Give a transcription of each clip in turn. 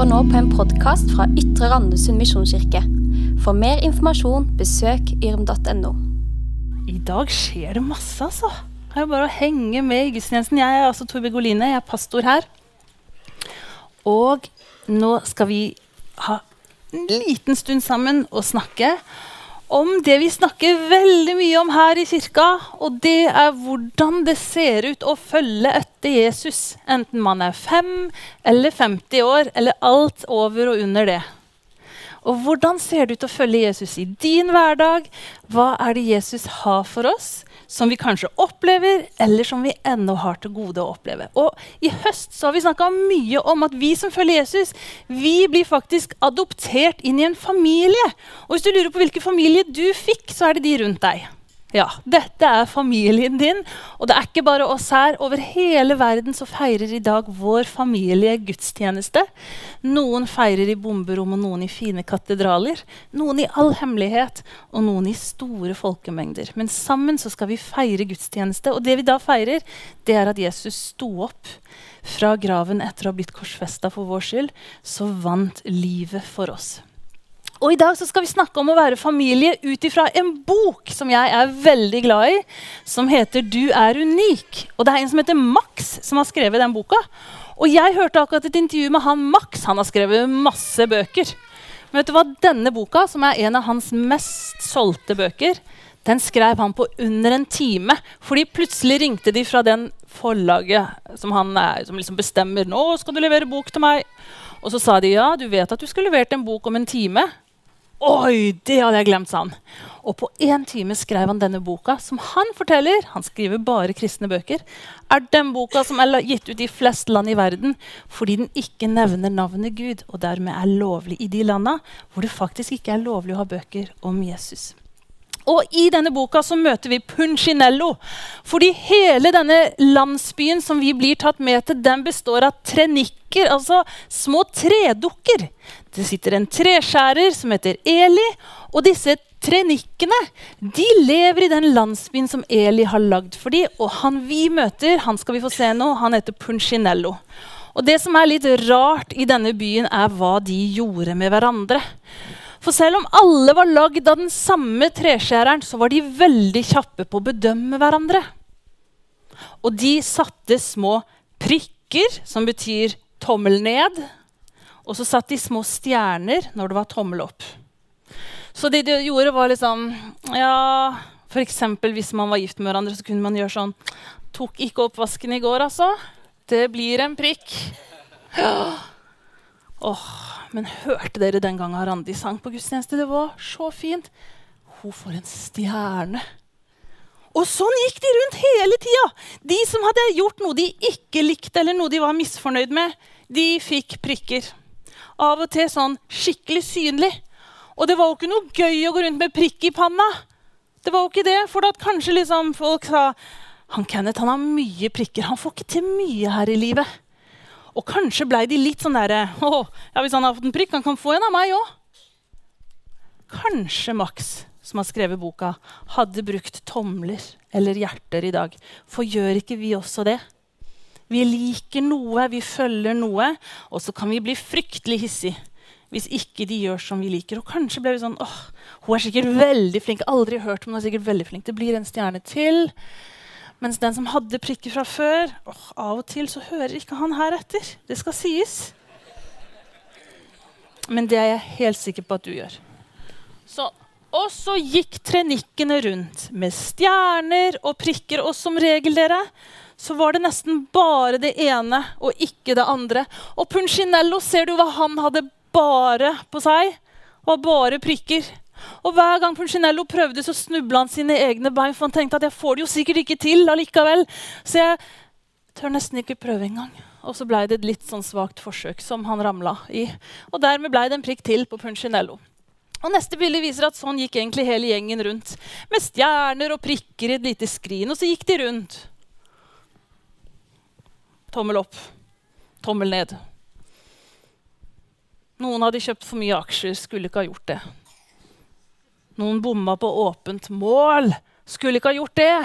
hører nå på en podkast fra Ytre Randesund misjonskirke. For mer informasjon, besøk yrm.no. I dag skjer det masse, altså. Det er jo bare å henge med i gudstjenesten. Jeg er altså Torbjørg Oline, jeg er pastor her. Og nå skal vi ha en liten stund sammen og snakke om det vi snakker veldig mye om her i kirka. Og det er hvordan det ser ut å følge etter Jesus. Enten man er 5 eller 50 år, eller alt over og under det. Og hvordan ser det ut å følge Jesus i din hverdag? Hva er det Jesus har for oss? Som vi kanskje opplever, eller som vi ennå har til gode å oppleve. Og I høst så har vi snakka mye om at vi som følger Jesus, vi blir faktisk adoptert inn i en familie. Og Hvis du lurer på hvilken familie du fikk, så er det de rundt deg. Ja, dette er familien din, og det er ikke bare oss her. Over hele verden så feirer i dag vår familie gudstjeneste. Noen feirer i bomberom, og noen i fine katedraler. Noen i all hemmelighet, og noen i store folkemengder. Men sammen så skal vi feire gudstjeneste, og det vi da feirer, det er at Jesus sto opp fra graven etter å ha blitt korsfesta for vår skyld. Så vant livet for oss. Og I dag skal vi snakke om å være familie ut ifra en bok som jeg er veldig glad i, som heter 'Du er unik'. Og Det er en som heter Max, som har skrevet den boka. Og Jeg hørte akkurat et intervju med han Max. Han har skrevet masse bøker. Men vet du hva? denne boka, som er en av hans mest solgte bøker, den skrev han på under en time. Fordi plutselig ringte de fra den forlaget som han er, som liksom bestemmer nå skal du levere bok til meg. Og så sa de ja, du vet at du skulle levert en bok om en time. Oi, det hadde jeg glemt, sa han. Og på én time skrev han denne boka, som han forteller han skriver bare kristne bøker, er den boka som er gitt ut i flest land i verden fordi den ikke nevner navnet Gud, og dermed er lovlig i de landa hvor det faktisk ikke er lovlig å ha bøker om Jesus. Og I denne boka så møter vi Punchinello. Fordi hele denne landsbyen som vi blir tatt med til, den består av trenikker, altså små tredukker. Det sitter en treskjærer som heter Eli, og disse trenikkene de lever i den landsbyen som Eli har lagd for dem. Og han vi møter, han skal vi få se nå, han heter Punchinello. Og det som er litt rart i denne byen, er hva de gjorde med hverandre. For selv om alle var lagd av den samme treskjæreren, så var de veldig kjappe på å bedømme hverandre. Og de satte små prikker, som betyr tommel ned. Og så satt de små stjerner når det var tommel opp. Så det de gjorde, var liksom Ja, f.eks. hvis man var gift med hverandre, så kunne man gjøre sånn Tok ikke oppvasken i går, altså. Det blir en prikk. Ja. Åh, men hørte dere den gangen Randi sang på gudstjeneste? Det var så fint. Hun får en stjerne. Og sånn gikk de rundt hele tida. De som hadde gjort noe de ikke likte, eller noe de var misfornøyd med, de fikk prikker. Av og til sånn skikkelig synlig. Og det var jo ikke noe gøy å gå rundt med prikk i panna. Det var jo ikke det, For at kanskje liksom folk sa han Kenneth han har mye prikker. Han får ikke til mye her i livet. Og kanskje ble de litt sånn derre ja, Hvis han har fått en prikk, han kan få en av meg òg. Kanskje Max, som har skrevet boka, hadde brukt tomler eller hjerter i dag. For gjør ikke vi også det? Vi liker noe, vi følger noe, og så kan vi bli fryktelig hissige hvis ikke de gjør som vi liker. Og kanskje ble vi sånn åh, hun er sikkert veldig flink. Aldri hørt om hun er sikkert veldig flink. Det blir en stjerne til. Mens den som hadde prikker fra før åh, Av og til så hører ikke han her etter. Det skal sies. Men det er jeg helt sikker på at du gjør. Så, og så gikk trenikkene rundt med stjerner og prikker. Og som regel, dere, så var det nesten bare det ene og ikke det andre. Og Punchinello, ser du hva han hadde bare på seg? Var bare prikker. Og hver gang Punchinello prøvde, så snubla han sine egne bein. For han tenkte at jeg får det jo sikkert ikke til allikevel. Så jeg tør nesten ikke prøve engang. Og så blei det et litt sånn svakt forsøk som han ramla i. Og dermed blei det en prikk til på Punchinello. Og Neste bilde viser at sånn gikk egentlig hele gjengen rundt. Med stjerner og prikker i et lite skrin. Og så gikk de rundt. Tommel opp. Tommel ned. Noen hadde kjøpt for mye aksjer, skulle ikke ha gjort det. Noen bomma på åpent mål. Skulle ikke ha gjort det.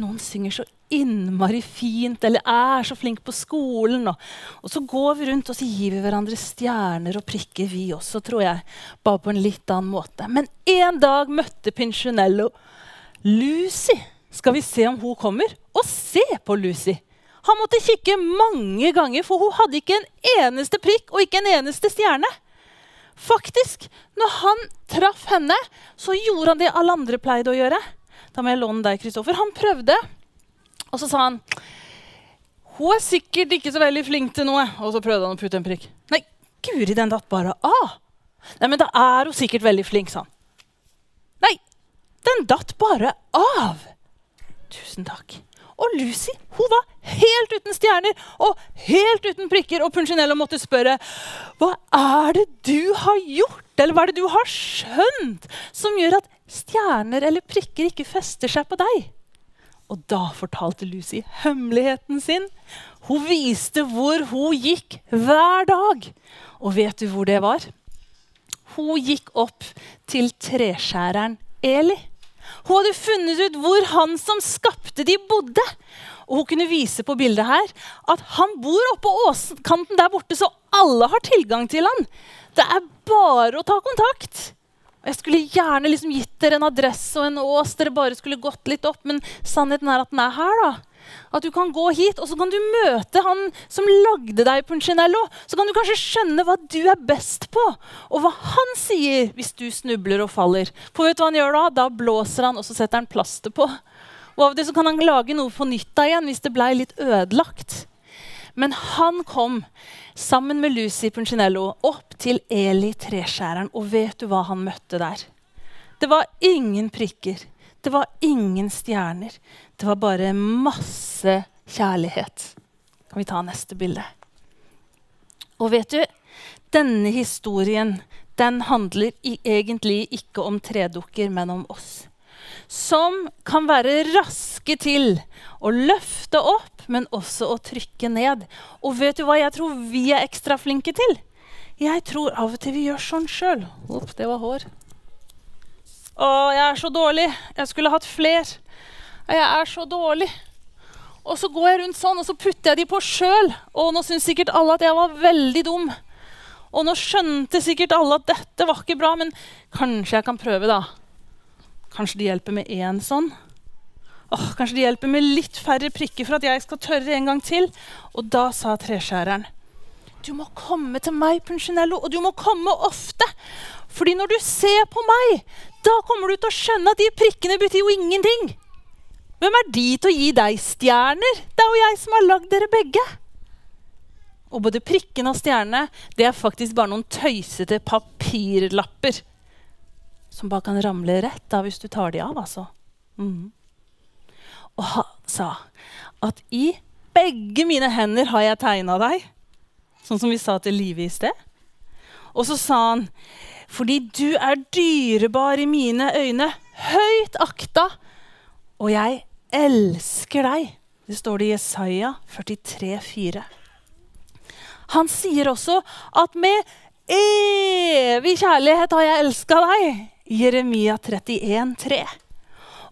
Noen synger så innmari fint, eller er så flink på skolen. Og, og så går vi rundt og så gir vi hverandre stjerner og prikker, vi også, tror jeg. Bare på en litt annen måte. Men en dag møtte Pinchinello Lucy. Skal vi se om hun kommer? Og se på Lucy! Han måtte kikke mange ganger, for hun hadde ikke en eneste prikk og ikke en eneste stjerne. Faktisk, når han traff henne, så gjorde han det alle andre pleide å gjøre. Da må jeg låne deg, Kristoffer. Han prøvde, og så sa han Hun er sikkert ikke så veldig flink til noe. Og så prøvde han å putte en prikk. Nei, guri, den datt bare av. Nei, men da er hun sikkert veldig flink, sa han. Nei, den datt bare av. Tusen takk. Og Lucy hun var helt uten stjerner og helt uten prikker. Og Punchinello måtte spørre hva er det du har gjort, eller hva er det du har skjønt, som gjør at stjerner eller prikker ikke fester seg på deg? Og da fortalte Lucy hemmeligheten sin. Hun viste hvor hun gikk hver dag. Og vet du hvor det var? Hun gikk opp til treskjæreren Eli. Hun hadde funnet ut hvor han som skapte de, bodde. Og hun kunne vise på bildet her at han bor oppå åskanten der borte, så alle har tilgang til han. Det er bare å ta kontakt. Jeg skulle gjerne liksom gitt dere en adresse og en ås dere bare skulle gått litt opp, men sannheten er at den er her. da. At du kan gå hit, og så kan du møte han som lagde deg Punchinello. Så kan du kanskje skjønne hva du er best på, og hva han sier hvis du snubler og faller. For vet du hva han gjør da? Da blåser han, og så setter han plaster på. Og av til så kan han lage noe på nytt igjen hvis det blei litt ødelagt. Men han kom sammen med Lucy Punchinello opp til Eli treskjæreren, og vet du hva han møtte der? Det var ingen prikker. Det var ingen stjerner. Det var bare masse kjærlighet. Kan vi ta neste bilde? Og vet du, denne historien den handler egentlig ikke om tredukker, men om oss. Som kan være raske til å løfte opp, men også å trykke ned. Og vet du hva jeg tror vi er ekstra flinke til? Jeg tror av og til vi gjør sånn sjøl. Det var hår. Å, jeg er så dårlig. Jeg skulle hatt fler. Jeg er så dårlig. Og så går jeg rundt sånn, og så putter jeg de på sjøl. Og nå syns sikkert alle at jeg var veldig dum. Og nå skjønte sikkert alle at dette var ikke bra, men kanskje jeg kan prøve, da. Kanskje det hjelper med én sånn? Åh, kanskje det hjelper med litt færre prikker for at jeg skal tørre en gang til? Og da sa treskjæreren, du må komme til meg, Punchinello, og du må komme ofte. Fordi når du ser på meg, da kommer du til å skjønne at de prikkene betyr jo ingenting. Hvem er de til å gi deg stjerner? Det er jo jeg som har lagd dere begge. Og både prikkene og stjernene det er faktisk bare noen tøysete papirlapper. Som bare kan ramle rett av hvis du tar de av, altså. Mm. Og han sa at i begge mine hender har jeg tegna deg. Sånn som vi sa til Live i sted. Og så sa han fordi du er dyrebar i mine øyne, høyt akta, og jeg elsker deg. Det står det i Jesaja 43, 4. Han sier også at med evig kjærlighet har jeg elska deg. Jeremia 31, 31,3.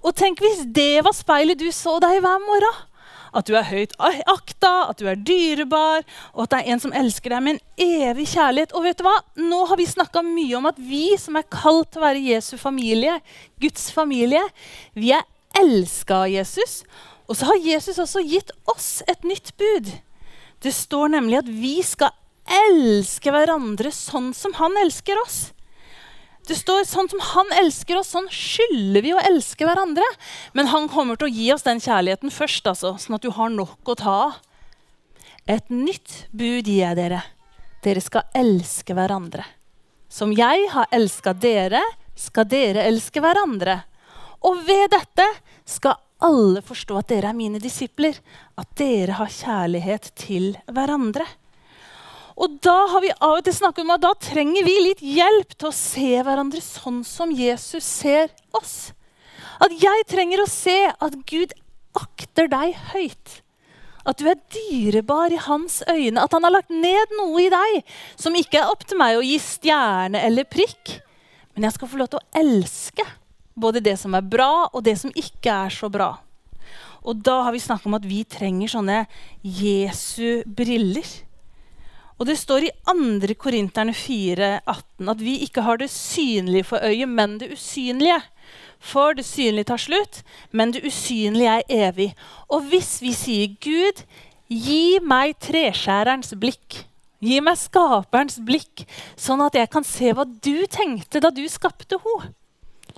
Og tenk hvis det var speilet du så deg hver morgen at du er høyt akta, at du er dyrebar, og at det er en som elsker deg med en evig kjærlighet. Og vet du hva? Nå har vi snakka mye om at vi som er kalt til å være Jesu familie, Guds familie, vi er elska av Jesus. Og så har Jesus også gitt oss et nytt bud. Det står nemlig at vi skal elske hverandre sånn som han elsker oss. Det står sånn som han elsker oss, sånn skylder vi å elske hverandre. Men han kommer til å gi oss den kjærligheten først, altså, sånn at du har nok å ta av. Et nytt bud gir jeg dere. Dere skal elske hverandre. Som jeg har elska dere, skal dere elske hverandre. Og ved dette skal alle forstå at dere er mine disipler, at dere har kjærlighet til hverandre. Og da har vi av og til snakket om at da trenger vi litt hjelp til å se hverandre sånn som Jesus ser oss. At jeg trenger å se at Gud akter deg høyt. At du er dyrebar i hans øyne. At han har lagt ned noe i deg som ikke er opp til meg å gi stjerne eller prikk. Men jeg skal få lov til å elske både det som er bra, og det som ikke er så bra. Og da har vi snakka om at vi trenger sånne Jesu briller. Og det står i 2. Korinterne 4,18 at vi ikke har det synlige for øyet, men det usynlige. For det synlige tar slutt, men det usynlige er evig. Og hvis vi sier, 'Gud, gi meg treskjærerens blikk', gi meg skaperens blikk, sånn at jeg kan se hva du tenkte da du skapte henne.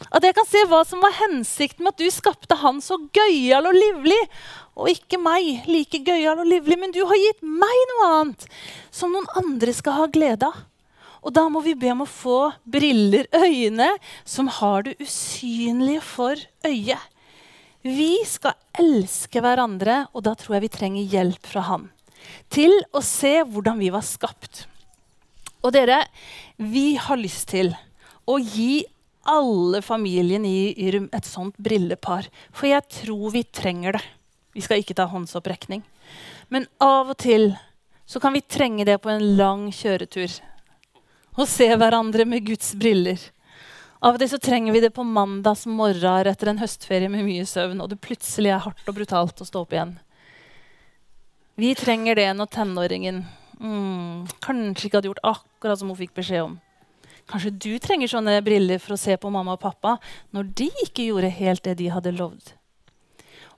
At jeg kan se hva som var hensikten med at du skapte han så gøyal og livlig, og ikke meg like gøyal og livlig, men du har gitt meg noe annet som noen andre skal ha glede av. Og da må vi be om å få briller, øyne, som har det usynlige for øyet. Vi skal elske hverandre, og da tror jeg vi trenger hjelp fra Han til å se hvordan vi var skapt. Og dere, vi har lyst til å gi alle familien i Yrm et sånt brillepar. For jeg tror vi trenger det. Vi skal ikke ta håndsopprekning. Men av og til så kan vi trenge det på en lang kjøretur. Og se hverandre med Guds briller. Av og til så trenger vi det på mandags morgen etter en høstferie med mye søvn, og det plutselig er hardt og brutalt å stå opp igjen. Vi trenger det når tenåringen mm, kanskje ikke hadde gjort akkurat som hun fikk beskjed om. Kanskje du trenger sånne briller for å se på mamma og pappa når de ikke gjorde helt det de hadde lovd.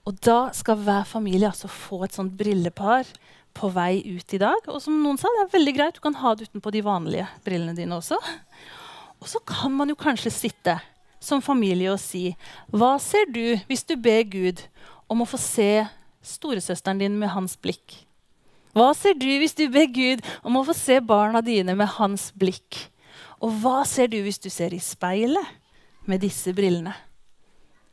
Og da skal hver familie altså få et sånt brillepar på vei ut i dag. Og som noen sa, det er veldig greit, du kan ha det utenpå de vanlige brillene dine også. Og så kan man jo kanskje sitte som familie og si Hva ser du hvis du ber Gud om å få se storesøsteren din med hans blikk? Hva ser du hvis du ber Gud om å få se barna dine med hans blikk? Og hva ser du hvis du ser i speilet med disse brillene?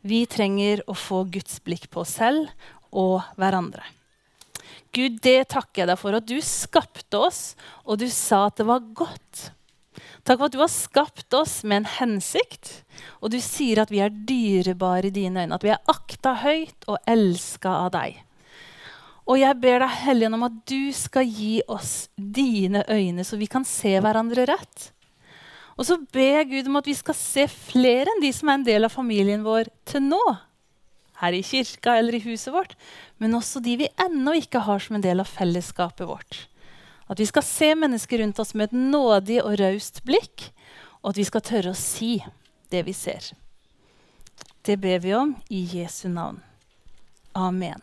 Vi trenger å få Guds blikk på oss selv og hverandre. Gud, det takker jeg deg for at du skapte oss, og du sa at det var godt. Takk for at du har skapt oss med en hensikt, og du sier at vi er dyrebare i dine øyne, at vi er akta høyt og elska av deg. Og jeg ber deg, Hellige, om at du skal gi oss dine øyne, så vi kan se hverandre rett. Og så ber jeg Gud om at vi skal se flere enn de som er en del av familien vår til nå. Her i kirka eller i huset vårt, men også de vi ennå ikke har som en del av fellesskapet vårt. At vi skal se mennesker rundt oss med et nådig og raust blikk, og at vi skal tørre å si det vi ser. Det ber vi om i Jesu navn. Amen.